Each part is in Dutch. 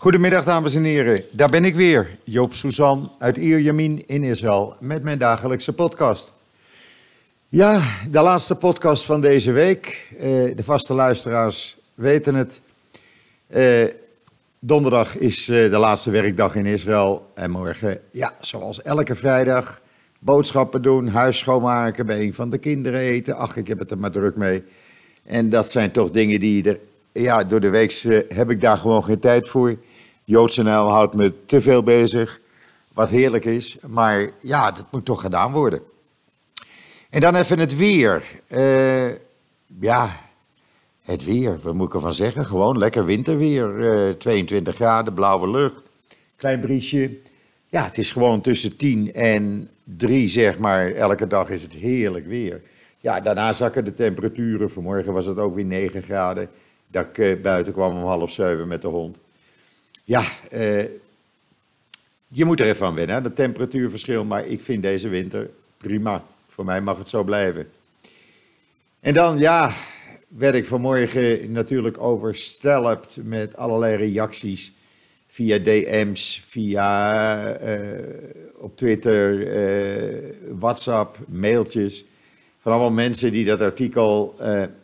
Goedemiddag dames en heren, daar ben ik weer, Joop Suzan uit Ierjamin in Israël met mijn dagelijkse podcast. Ja, de laatste podcast van deze week. Eh, de vaste luisteraars weten het. Eh, donderdag is eh, de laatste werkdag in Israël en morgen, ja, zoals elke vrijdag, boodschappen doen, huis schoonmaken, bij een van de kinderen eten. Ach, ik heb het er maar druk mee. En dat zijn toch dingen die er, ja, door de week heb ik daar gewoon geen tijd voor. Joodse NL houdt me te veel bezig, wat heerlijk is. Maar ja, dat moet toch gedaan worden. En dan even het weer. Uh, ja, het weer, wat moet ik ervan zeggen? Gewoon lekker winterweer. Uh, 22 graden, blauwe lucht, klein briesje. Ja, het is gewoon tussen 10 en 3, zeg maar. Elke dag is het heerlijk weer. Ja, daarna zakken de temperaturen. Vanmorgen was het ook weer 9 graden. Dat ik uh, buiten kwam om half zeven met de hond. Ja, uh, je moet er even aan wennen, dat temperatuurverschil. Maar ik vind deze winter prima. Voor mij mag het zo blijven. En dan, ja, werd ik vanmorgen natuurlijk overstelpt met allerlei reacties. Via DM's, via uh, op Twitter, uh, WhatsApp, mailtjes. Van allemaal mensen die dat artikel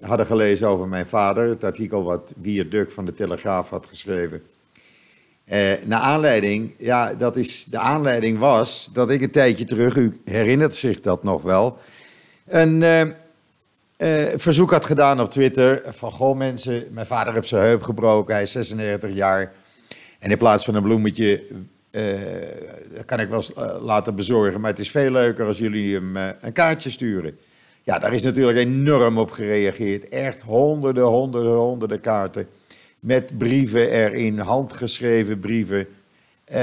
hadden gelezen over mijn vader. Het artikel wat Wier Duk van de Telegraaf had geschreven. Uh, naar aanleiding, ja, dat is, de aanleiding was dat ik een tijdje terug, u herinnert zich dat nog wel, een uh, uh, verzoek had gedaan op Twitter van, goh mensen, mijn vader heeft zijn heup gebroken, hij is 96 jaar. En in plaats van een bloemetje, dat kan ik wel laten bezorgen, maar het is veel leuker als jullie hem een kaartje sturen. Ja, daar is natuurlijk enorm op gereageerd. Echt honderden, honderden, honderden kaarten met brieven erin, handgeschreven brieven. Uh,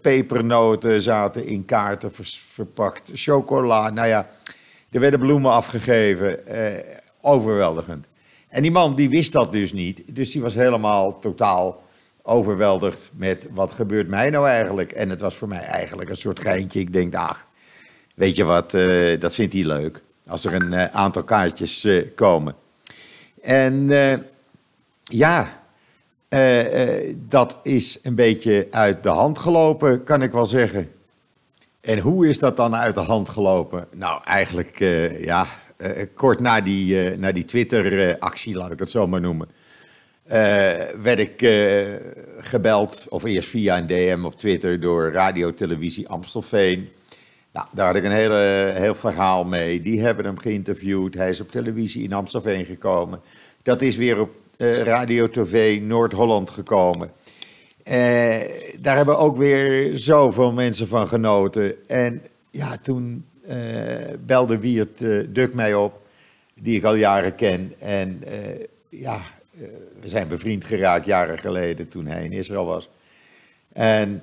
pepernoten zaten in kaarten verpakt, chocola, nou ja, er werden bloemen afgegeven, uh, overweldigend. En die man die wist dat dus niet, dus die was helemaal totaal overweldigd met wat gebeurt mij nou eigenlijk. En het was voor mij eigenlijk een soort geintje. Ik denk, ach, weet je wat, uh, dat vindt hij leuk. Als er een aantal kaartjes komen. En ja, uh, uh, dat is een beetje uit de hand gelopen, kan ik wel zeggen. En hoe is dat dan uit de hand gelopen? Nou, eigenlijk uh, ja, kort na die, na die Twitter-actie, laat ik het zo maar noemen, werd ik gebeld, of eerst via een DM op Twitter, door Radio Televisie Amstelveen. Nou, daar had ik een hele, heel verhaal mee. Die hebben hem geïnterviewd. Hij is op televisie in Amstelveen gekomen. Dat is weer op uh, Radio TV Noord-Holland gekomen. Uh, daar hebben ook weer zoveel mensen van genoten. En ja, toen uh, belde Wiert Duk mij op, die ik al jaren ken. En ja, we zijn bevriend geraakt jaren geleden toen hij in Israël was. En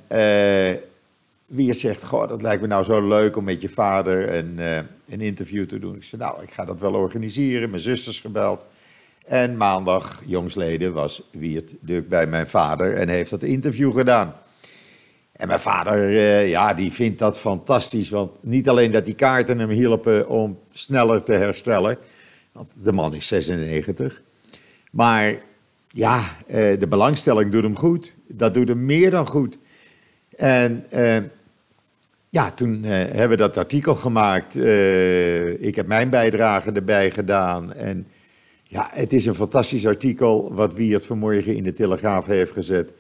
Wiert zegt, goh, dat lijkt me nou zo leuk om met je vader een, een interview te doen. Ik zei, nou, ik ga dat wel organiseren. Mijn zusters gebeld. En maandag, jongsleden, was Wiert Duk bij mijn vader en heeft dat interview gedaan. En mijn vader, eh, ja, die vindt dat fantastisch. Want niet alleen dat die kaarten hem hielpen om sneller te herstellen. Want de man is 96. Maar ja, eh, de belangstelling doet hem goed. Dat doet hem meer dan goed. En eh, ja, toen hebben we dat artikel gemaakt. ik heb mijn bijdrage erbij gedaan. En ja, het is een fantastisch artikel wat Wiert vanmorgen in de Telegraaf heeft gezet.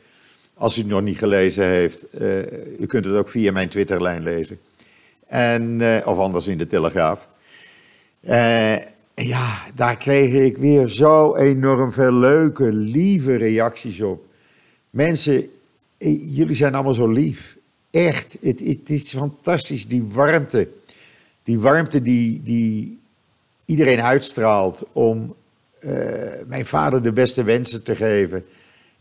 Als u het nog niet gelezen heeft, uh, u kunt het ook via mijn Twitterlijn lezen. En, uh, of anders in de Telegraaf. Uh, ja, daar kreeg ik weer zo enorm veel leuke, lieve reacties op. Mensen, jullie zijn allemaal zo lief. Echt, het, het is fantastisch, die warmte. Die warmte die, die iedereen uitstraalt om mijn vader de beste wensen te geven.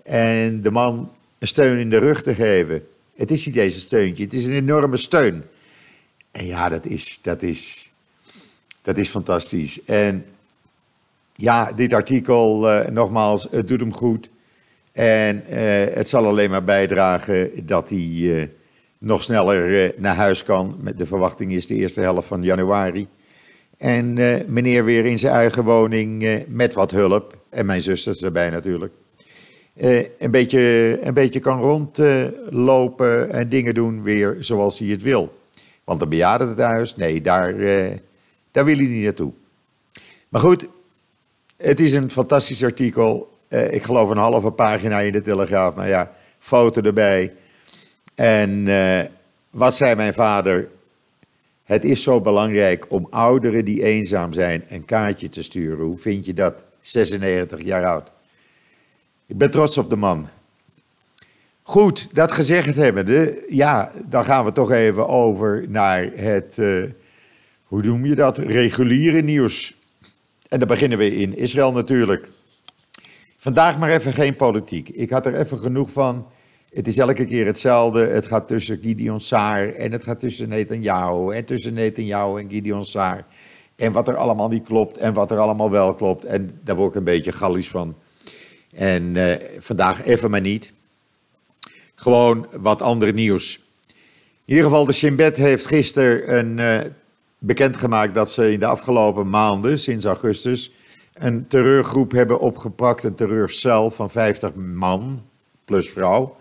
En de man een steun in de rug te geven. Het is niet deze steuntje, het is een enorme steun. En ja, dat is, dat is, dat is fantastisch. En ja, dit artikel, uh, nogmaals, het doet hem goed. En uh, het zal alleen maar bijdragen dat hij nog sneller naar huis kan. Met de verwachting is de eerste helft van januari. En uh, meneer weer in zijn eigen woning uh, met wat hulp. En mijn zusters erbij natuurlijk. eh, een, beetje, een beetje kan rondlopen en dingen doen weer zoals hij het wil. Want een bejaardentehuis, nee, daar, eh, daar wil hij niet naartoe. Maar goed, het is een fantastisch artikel. Eh, ik geloof een halve pagina in de Telegraaf. Nou ja, foto erbij. En eh, wat zei mijn vader? Het is zo belangrijk om ouderen die eenzaam zijn een kaartje te sturen. Hoe vind je dat? 96 jaar oud. Ik ben trots op de man. Goed, dat gezegd hebbende, ja, dan gaan we toch even over naar het, uh, hoe noem je dat, reguliere nieuws. En dan beginnen we in Israël natuurlijk. Vandaag maar even geen politiek. Ik had er even genoeg van. Het is elke keer hetzelfde. Het gaat tussen Gideon Saar en het gaat tussen Netanyahu en tussen Netanyahu en Gideon Saar. En wat er allemaal niet klopt en wat er allemaal wel klopt. En daar word ik een beetje gallisch van. En uh, vandaag even maar niet. Gewoon wat andere nieuws. In ieder geval, de Shin Bet heeft gisteren uh, bekendgemaakt dat ze in de afgelopen maanden, sinds augustus, een terreurgroep hebben opgepakt. Een terreurcel van 50 man, plus vrouw.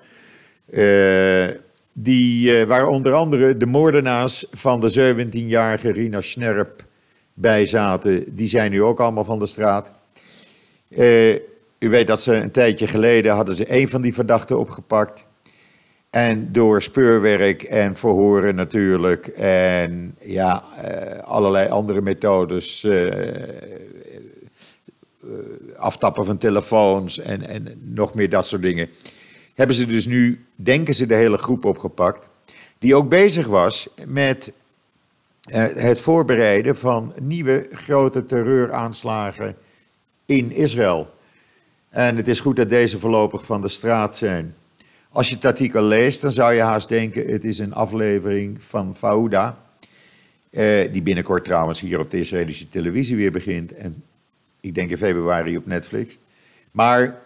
Uh, die, uh, waar onder andere de moordenaars van de 17-jarige Rina Schnerp bij zaten. Die zijn nu ook allemaal van de straat. Uh, u weet dat ze een tijdje geleden hadden ze een van die verdachten opgepakt. En door speurwerk en verhoren natuurlijk en ja, allerlei andere methodes, aftappen van telefoons en, en nog meer dat soort dingen hebben ze dus nu, denken ze, de hele groep opgepakt. Die ook bezig was met uh, het voorbereiden van nieuwe grote terreuraanslagen in Israël. En het is goed dat deze voorlopig van de straat zijn. Als je het artikel leest, dan zou je haast denken: het is een aflevering van Fauda. Uh, die binnenkort trouwens hier op de Israëlische televisie weer begint. En ik denk in februari op Netflix. Maar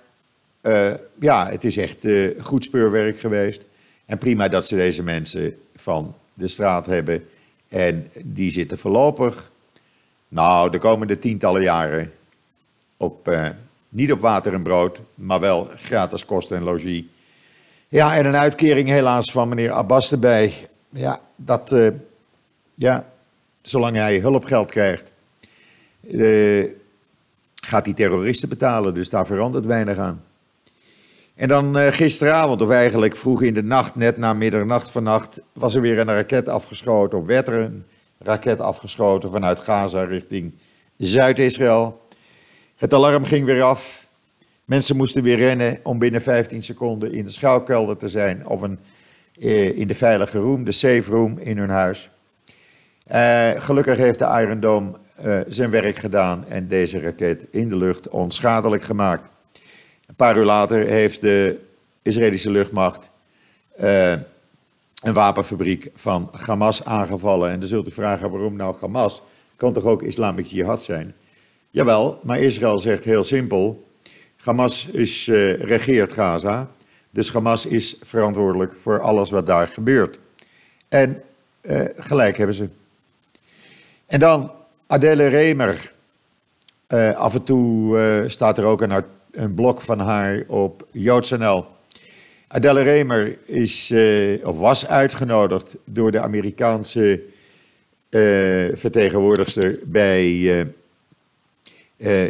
uh, ja, het is echt uh, goed speurwerk geweest. En prima dat ze deze mensen van de straat hebben. En die zitten voorlopig, nou, de komende tientallen jaren, op, uh, niet op water en brood, maar wel gratis kosten en logie. Ja, en een uitkering helaas van meneer Abbas erbij. Ja, dat, ja, zolang hij hulpgeld krijgt, gaat hij terroristen betalen. Dus daar verandert weinig aan. En dan uh, gisteravond, of eigenlijk vroeg in de nacht, net na middernacht vannacht, was er weer een raket afgeschoten, of werd er een raket afgeschoten vanuit Gaza richting Zuid-Israël. Het alarm ging weer af. Mensen moesten weer rennen om binnen 15 seconden in de schouwkelder te zijn of een, uh, in de veilige room, de safe room in hun huis. Uh, gelukkig heeft de Iron Dome zijn werk gedaan en deze raket in de lucht onschadelijk gemaakt. Een paar uur later heeft de Israëlische luchtmacht uh, een wapenfabriek van Hamas aangevallen. En dan zult u vragen waarom nou Hamas? Kan toch ook islamic jihad zijn? Jawel, maar Israël zegt heel simpel: Hamas is, uh, regeert Gaza. Dus Hamas is verantwoordelijk voor alles wat daar gebeurt. En uh, gelijk hebben ze. En dan Adele Remer. Af en toe staat er ook een een blok van haar op JoodsNL. Adele Remer is, uh, of was uitgenodigd door de Amerikaanse uh, vertegenwoordigster bij uh,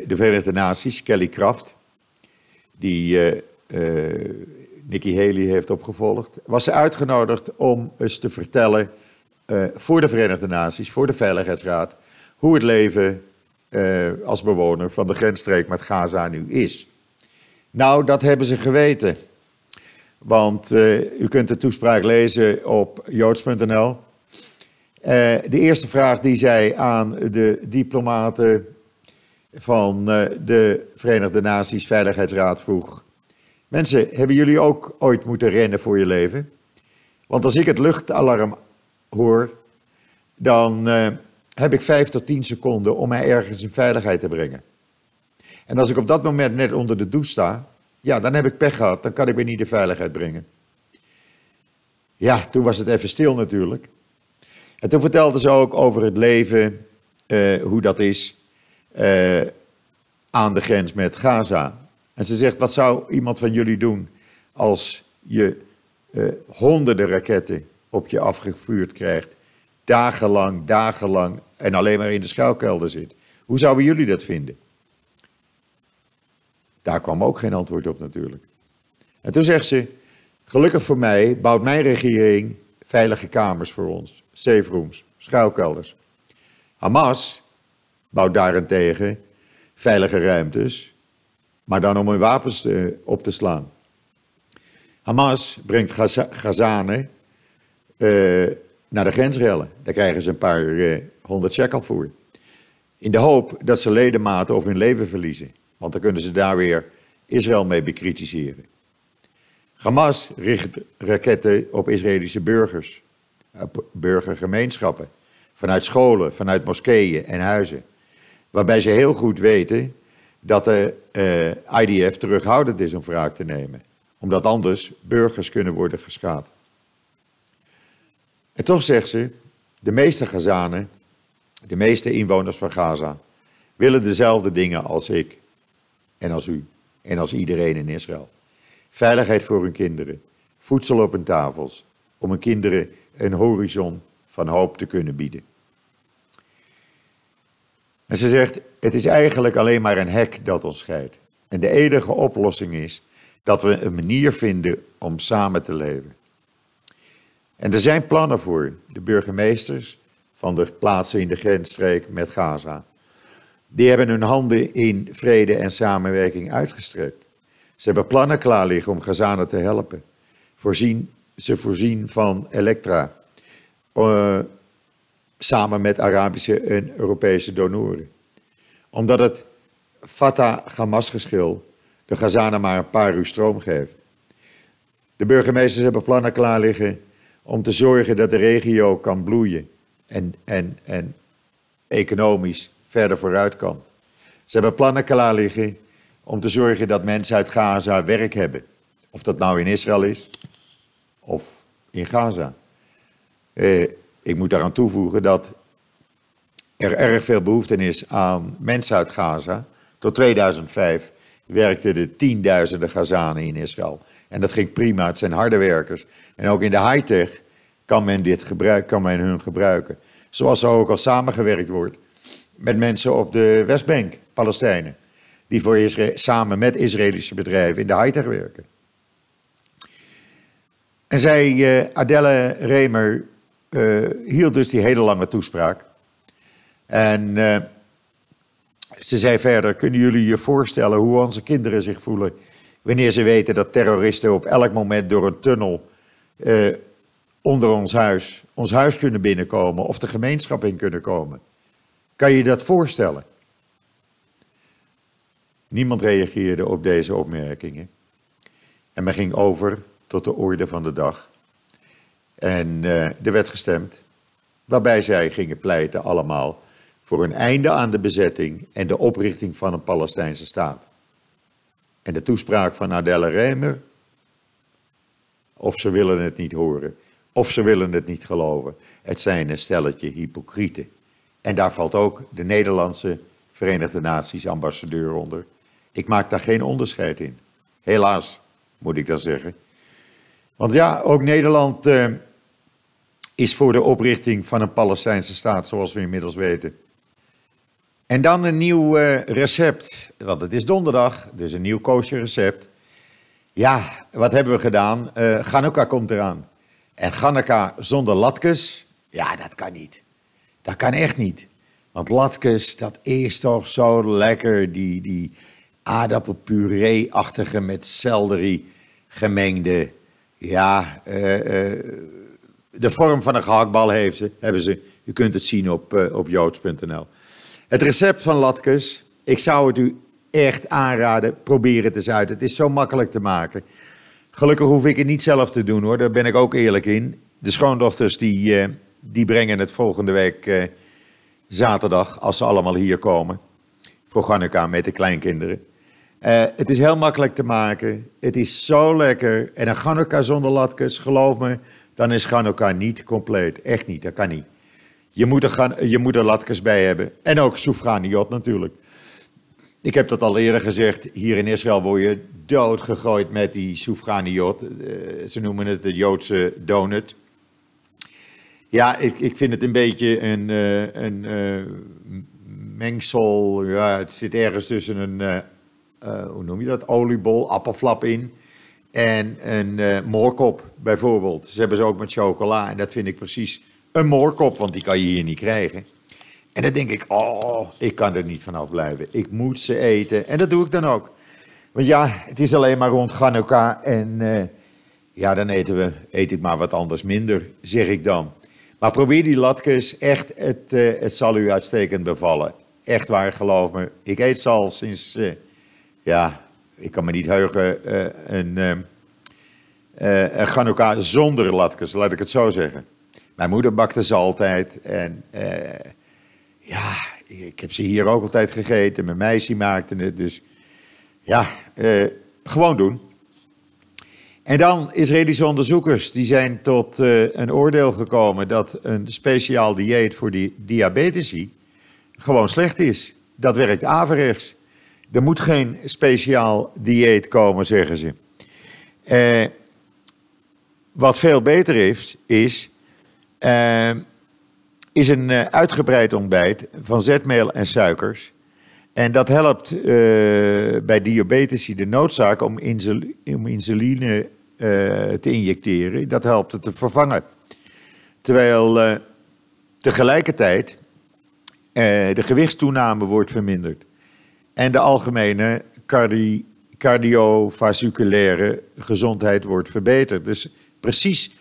de Verenigde Naties, Kelly Kraft, die Nikki Haley heeft opgevolgd. Was ze uitgenodigd om eens te vertellen voor de Verenigde Naties, voor de Veiligheidsraad, hoe het leven als bewoner van de grensstreek met Gaza nu is. Nou, dat hebben ze geweten. Want uh, u kunt de toespraak lezen op joods.nl. Uh, de eerste vraag die zij aan de diplomaten van uh, de Verenigde Naties Veiligheidsraad vroeg. Mensen, hebben jullie ook ooit moeten rennen voor je leven? Want als ik het luchtalarm hoor, dan heb ik vijf tot tien seconden om mij ergens in veiligheid te brengen. En als ik op dat moment net onder de douche sta, ja, dan heb ik pech gehad. Dan kan ik me niet in veiligheid brengen. Ja, toen was het even stil natuurlijk. En toen vertelde ze ook over het leven, uh, hoe dat is, uh, aan de grens met Gaza. En ze zegt, wat zou iemand van jullie doen als je eh, honderden raketten op je afgevuurd krijgt, dagenlang, dagenlang en alleen maar in de schuilkelder zit? Hoe zouden jullie dat vinden? Daar kwam ook geen antwoord op natuurlijk. En toen zegt ze, gelukkig voor mij bouwt mijn regering veilige kamers voor ons, safe rooms, schuilkelders. Hamas bouwt daarentegen veilige ruimtes, maar dan om hun wapens te, op te slaan. Hamas brengt Gazanen uh, naar de grensrellen. Daar krijgen ze een paar uh, honderd shekel voor. In de hoop dat ze ledematen of hun leven verliezen. Want dan kunnen ze daar weer Israël mee bekritiseren. Hamas richt raketten op Israëlische burgers, op burgergemeenschappen, vanuit scholen, vanuit moskeeën en huizen. Waarbij ze heel goed weten dat de uh, IDF terughoudend is om wraak te nemen. Omdat anders burgers kunnen worden geschaad. En toch zegt ze, de meeste Gazanen, de meeste inwoners van Gaza, willen dezelfde dingen als ik en als u en als iedereen in Israël. Veiligheid voor hun kinderen, voedsel op hun tafels, om hun kinderen een horizon van hoop te kunnen bieden. En ze zegt, het is eigenlijk alleen maar een hek dat ons scheidt. En de enige oplossing is dat we een manier vinden om samen te leven. En er zijn plannen voor de burgemeesters van de plaatsen in de grensstreek met Gaza. Die hebben hun handen in vrede en samenwerking uitgestrekt. Ze hebben plannen klaar liggen om Gazanen te helpen. Voorzien, ze voorzien van elektra. Uh, samen met Arabische en Europese donoren. Omdat het Fatah-Hamas-geschil de Gazanen maar een paar uur stroom geeft. De burgemeesters hebben plannen klaar liggen om te zorgen dat de regio kan bloeien en, en, en economisch verder vooruit kan. Ze hebben plannen klaar liggen om te zorgen dat mensen uit Gaza werk hebben. Of dat nou in Israël is of in Gaza. Eh, ik moet daaraan toevoegen dat er erg veel behoefte is aan mensen uit Gaza. Tot 2005 werkten de tienduizenden Gazanen in Israël. En dat ging prima, het zijn harde werkers. En ook in de high-tech kan men, dit gebruik, kan men hun gebruiken. Zoals er ook al samengewerkt wordt met mensen op de Westbank, Palestijnen. Die voor Israël, samen met Israëlische bedrijven in de high-tech werken. En zij, uh, Adelle Remer, uh, hield dus die hele lange toespraak. En uh, ze zei verder: Kunnen jullie je voorstellen hoe onze kinderen zich voelen wanneer ze weten dat terroristen op elk moment door een tunnel onder ons huis, ons huis kunnen binnenkomen of de gemeenschap in kunnen komen? Kan je dat voorstellen? Niemand reageerde op deze opmerkingen. En men ging over tot de orde van de dag. En uh, er werd gestemd, waarbij zij gingen pleiten allemaal voor een einde aan de bezetting en de oprichting van een Palestijnse staat. En de toespraak van Adele Remer, of ze willen het niet horen, of ze willen het niet geloven. Het zijn een stelletje hypocrieten. En daar valt ook de Nederlandse Verenigde Naties ambassadeur onder. Ik maak daar geen onderscheid in. Helaas, moet ik dan zeggen. Want ja, ook Nederland uh, is voor de oprichting van een Palestijnse staat, zoals we inmiddels weten. En dan een nieuw uh, recept, want het is donderdag, dus een nieuw koosje recept. Ja, wat hebben we gedaan? Uh, eh, komt eraan. En Ganukka zonder latkes, ja, dat kan niet. Dat kan echt niet. Want latkes, dat is toch zo lekker, die, die aardappelpuree-achtige met selderie gemengde ja, uh, uh, de vorm van een gehaktbal heeft ze, hebben ze. U kunt het zien op, uh, op joods.nl. Het recept van latkes, ik zou het u echt aanraden. Probeer het eens uit. Het is zo makkelijk te maken. Gelukkig hoef ik het niet zelf te doen hoor, daar ben ik ook eerlijk in. De schoondochters die, die brengen het volgende week zaterdag, als ze allemaal hier komen. Voor Ganukka met de kleinkinderen. Uh, het is heel makkelijk te maken. Het is zo lekker. En een Chanukka zonder latkes, geloof me, dan is Chanukka niet compleet. Echt niet, dat kan niet. Je moet er, je moet er latkes bij hebben. En ook soufganiot natuurlijk. Ik heb dat al eerder gezegd. Hier in Israël word je doodgegooid met die soufganiot. Uh, ze noemen het de Joodse donut. Ja, ik, ik vind het een beetje een, uh, een uh, mengsel. Ja, het zit ergens tussen een, hoe noem je dat, oliebol, appelflap in. En een moorkop bijvoorbeeld. Ze hebben ze ook met chocola. En dat vind ik precies een moorkop, want die kan je hier niet krijgen. En dan denk ik, oh, ik kan er niet vanaf blijven. Ik moet ze eten. En dat doe ik dan ook. Want ja, het is alleen maar rond Hanukkah. En uh, ja, dan eten we, eet ik maar wat anders minder, zeg ik dan. Maar probeer die latkes echt, het, uh, het zal u uitstekend bevallen. Echt waar, geloof me. Ik eet ze al sinds, uh, ja, ik kan me niet heugen, een, een Hanukkah zonder latkes, laat ik het zo zeggen. Mijn moeder bakte ze altijd en ja, ik heb ze hier ook altijd gegeten. Mijn meisje maakte het. Dus ja, eh, gewoon doen. En dan Israëlische onderzoekers die zijn tot uh, een oordeel gekomen dat een speciaal dieet voor die diabetici gewoon slecht is. Dat werkt averechts. Er moet geen speciaal dieet komen, zeggen ze. Uh, wat veel beter is, is uh, is een uitgebreid ontbijt van zetmeel en suikers. En dat helpt bij diabetici de noodzaak om, insul om insuline te injecteren. Dat helpt het te vervangen. Terwijl tegelijkertijd de gewichtstoename wordt verminderd. En de algemene cardi cardiovasculaire gezondheid wordt verbeterd. Dus precies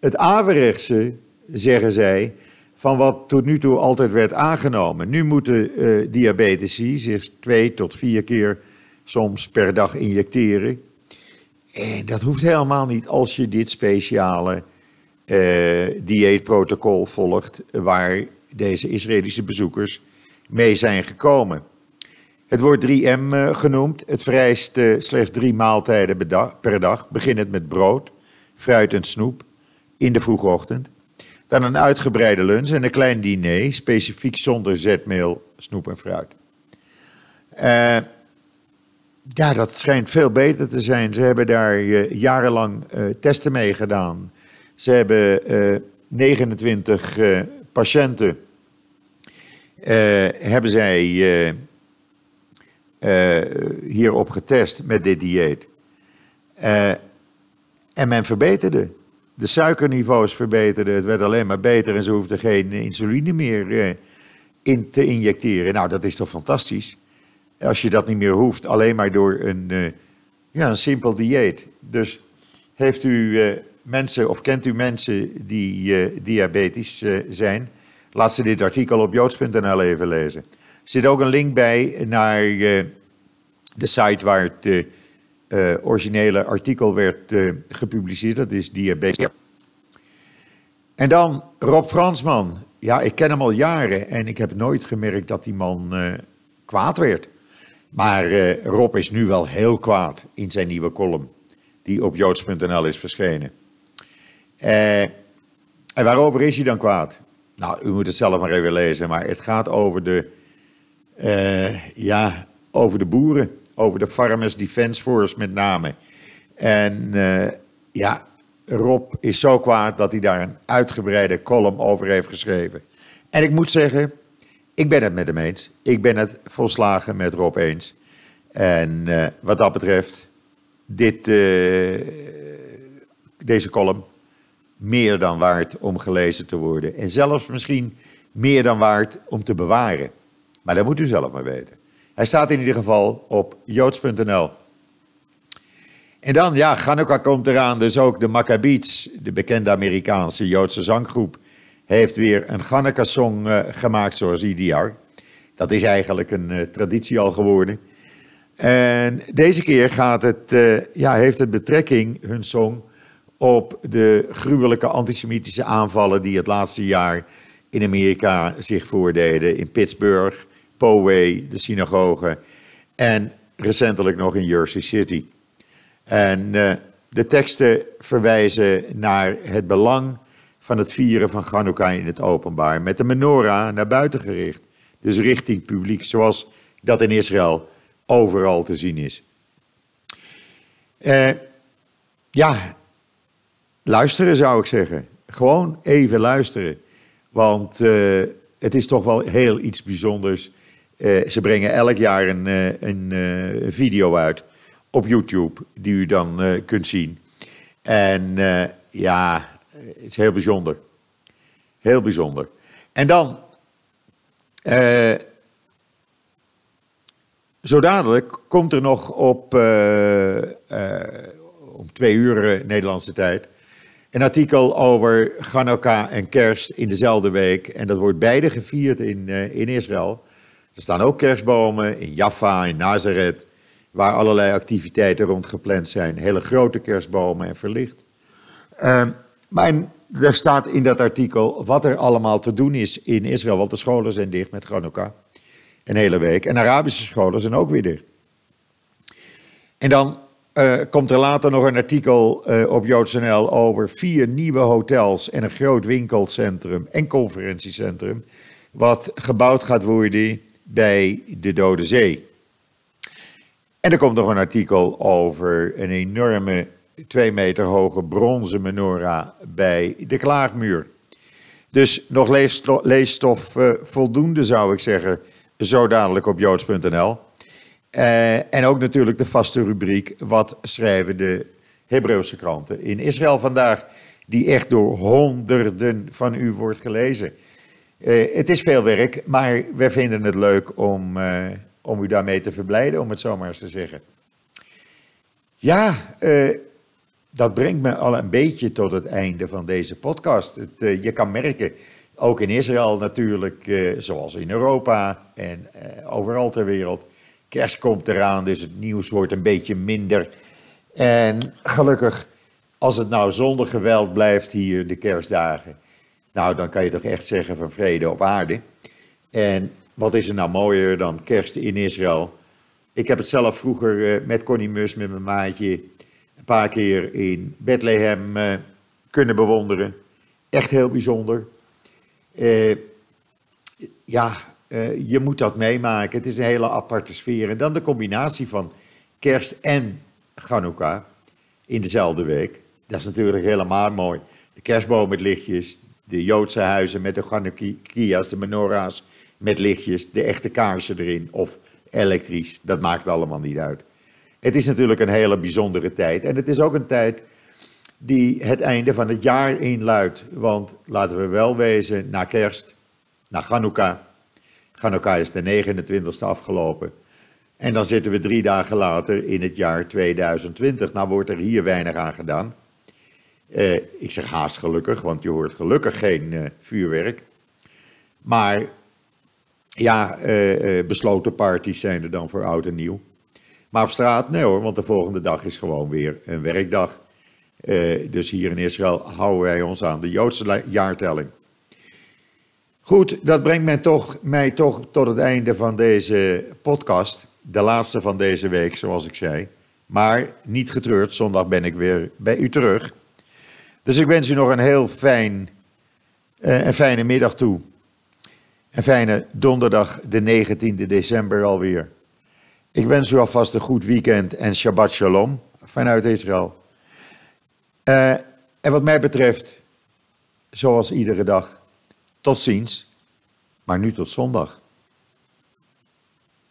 het averechtse, zeggen zij, van wat tot nu toe altijd werd aangenomen. Nu moeten uh, diabetici zich twee tot vier keer soms per dag injecteren. En dat hoeft helemaal niet als je dit speciale uh, dieetprotocol volgt, waar deze Israëlische bezoekers mee zijn gekomen. Het wordt 3M uh, genoemd. Het vereist slechts drie maaltijden per dag, beginnend met brood, fruit en snoep in de vroege ochtend. Dan een uitgebreide lunch en een klein diner, specifiek zonder zetmeel, snoep en fruit. Uh, ja, dat schijnt veel beter te zijn. Ze hebben daar uh, jarenlang uh, testen mee gedaan. Ze hebben 29 patiënten hebben zij hierop getest met dit dieet. en men verbeterde de suikerniveaus verbeterden. Het werd alleen maar beter en ze hoefden geen insuline meer eh, in te injecteren. Nou, dat is toch fantastisch? Als je dat niet meer hoeft, alleen maar door een, uh, ja, een simpel dieet. Dus heeft u uh, mensen of kent u mensen die diabetisch zijn? Laat ze dit artikel op joods.nl even lezen. Er zit ook een link bij naar de site waar het uh, originele artikel werd uh, gepubliceerd. Dat is Diabetes. En dan Rob Fransman. Ja, ik ken hem al jaren en ik heb nooit gemerkt dat die man uh, kwaad werd. Maar Rob is nu wel heel kwaad in zijn nieuwe column, die op joods.nl is verschenen. en waarover is hij dan kwaad? Nou, u moet het zelf maar even lezen, maar het gaat over de, ja, over de boeren over de Farmers Defence Force met name. En uh, ja, Rob is zo kwaad dat hij daar een uitgebreide column over heeft geschreven. En ik moet zeggen, ik ben het met hem eens. Ik ben het volslagen met Rob eens. En uh, wat dat betreft, dit, uh, deze column meer dan waard om gelezen te worden. En zelfs misschien meer dan waard om te bewaren. Maar dat moet u zelf maar weten. Hij staat in ieder geval op joods.nl. En dan, ja, Hanukkah komt eraan, dus ook de Maccabeats, de bekende Amerikaanse Joodse zanggroep, heeft weer een Hanukkah-song uh, gemaakt zoals ieder jaar. Dat is eigenlijk een uh, traditie al geworden. En deze keer gaat het, uh, ja, heeft het betrekking, hun song, op de gruwelijke antisemitische aanvallen die het laatste jaar in Amerika zich voordeden. In Pittsburgh, Poway, de synagoge en recentelijk nog in Jersey City. En de teksten verwijzen naar het belang van het vieren van Hanukkah in het openbaar, met de menorah naar buiten gericht, dus richting publiek, zoals dat in Israël overal te zien is. Uh, ja, luisteren zou ik zeggen. Gewoon even luisteren. Want uh, het is toch wel heel iets bijzonders. Uh, ze brengen elk jaar een, een video uit op YouTube, die u dan kunt zien. En ja, is heel bijzonder. Heel bijzonder. En dan, uh, zo dadelijk komt er nog op, uh, om twee uur Nederlandse tijd een artikel over Hanukkah en kerst in dezelfde week. En dat wordt beide gevierd in, in Israël. Er staan ook kerstbomen in Jaffa, in Nazareth, waar allerlei activiteiten rond gepland zijn. Hele grote kerstbomen en verlicht. Uh, maar er staat in dat artikel wat er allemaal te doen is in Israël, want de scholen zijn dicht met Hanukkah. Een hele week. En Arabische scholen zijn ook weer dicht. En dan uh, komt er later nog een artikel uh, op JoodsNL over vier nieuwe hotels en een groot winkelcentrum en conferentiecentrum. Wat gebouwd gaat worden bij de Dode Zee. En er komt nog een artikel over een enorme twee meter hoge bronzen menorah bij de Klaagmuur. Dus nog leesstof, uh, voldoende zou ik zeggen, zo dadelijk op joods.nl. Uh, en ook natuurlijk de vaste rubriek, wat schrijven de Hebreeuwse kranten in Israël vandaag, die echt door honderden van u wordt gelezen. Uh, het is veel werk, maar we vinden het leuk om, om u daarmee te verblijden, om het zo maar eens te zeggen. Ja, dat brengt me al een beetje tot het einde van deze podcast. Uh, je kan merken, ook in Israël natuurlijk, uh, zoals in Europa en uh, overal ter wereld. Kerst komt eraan, dus het nieuws wordt een beetje minder. En gelukkig, als het nou zonder geweld blijft hier de kerstdagen, nou dan kan je toch echt zeggen van vrede op aarde. En wat is er nou mooier dan kerst in Israël? Ik heb het zelf vroeger met Connie Mus, met mijn maatje, paar keer in Bethlehem uh, kunnen bewonderen. Echt heel bijzonder. Uh, ja, uh, je moet dat meemaken. Het is een hele aparte sfeer. En dan de combinatie van kerst en Hanukkah in dezelfde week. Dat is natuurlijk helemaal mooi. De kerstboom met lichtjes, de Joodse huizen met de Chanukkia's, de menorahs met lichtjes, de echte kaarsen erin of elektrisch. Dat maakt allemaal niet uit. Het is natuurlijk een hele bijzondere tijd. En het is ook een tijd die het einde van het jaar inluidt. Want laten we wel wezen, na kerst, na Hanukkah. Hanukkah is de 29e afgelopen. En dan zitten we drie dagen later in het jaar 2020. Nou wordt er hier weinig aan gedaan. Uh, ik zeg haast gelukkig, want je hoort gelukkig geen uh, vuurwerk. Maar ja, uh, besloten parties zijn er dan voor oud en nieuw. Maar op straat, nee hoor, want de volgende dag is gewoon weer een werkdag. Uh, dus hier in Israël houden wij ons aan de Joodse jaartelling. Goed, dat brengt mij toch, mij toch tot het einde van deze podcast. De laatste van deze week, zoals ik zei. Maar niet getreurd, zondag ben ik weer bij u terug. Dus ik wens u nog een heel fijn, uh, een fijne middag toe. Een fijne donderdag, de 19e december alweer. Ik wens u alvast een goed weekend en Shabbat Shalom vanuit Israël. Uh, en wat mij betreft, zoals iedere dag, tot ziens, maar nu tot zondag.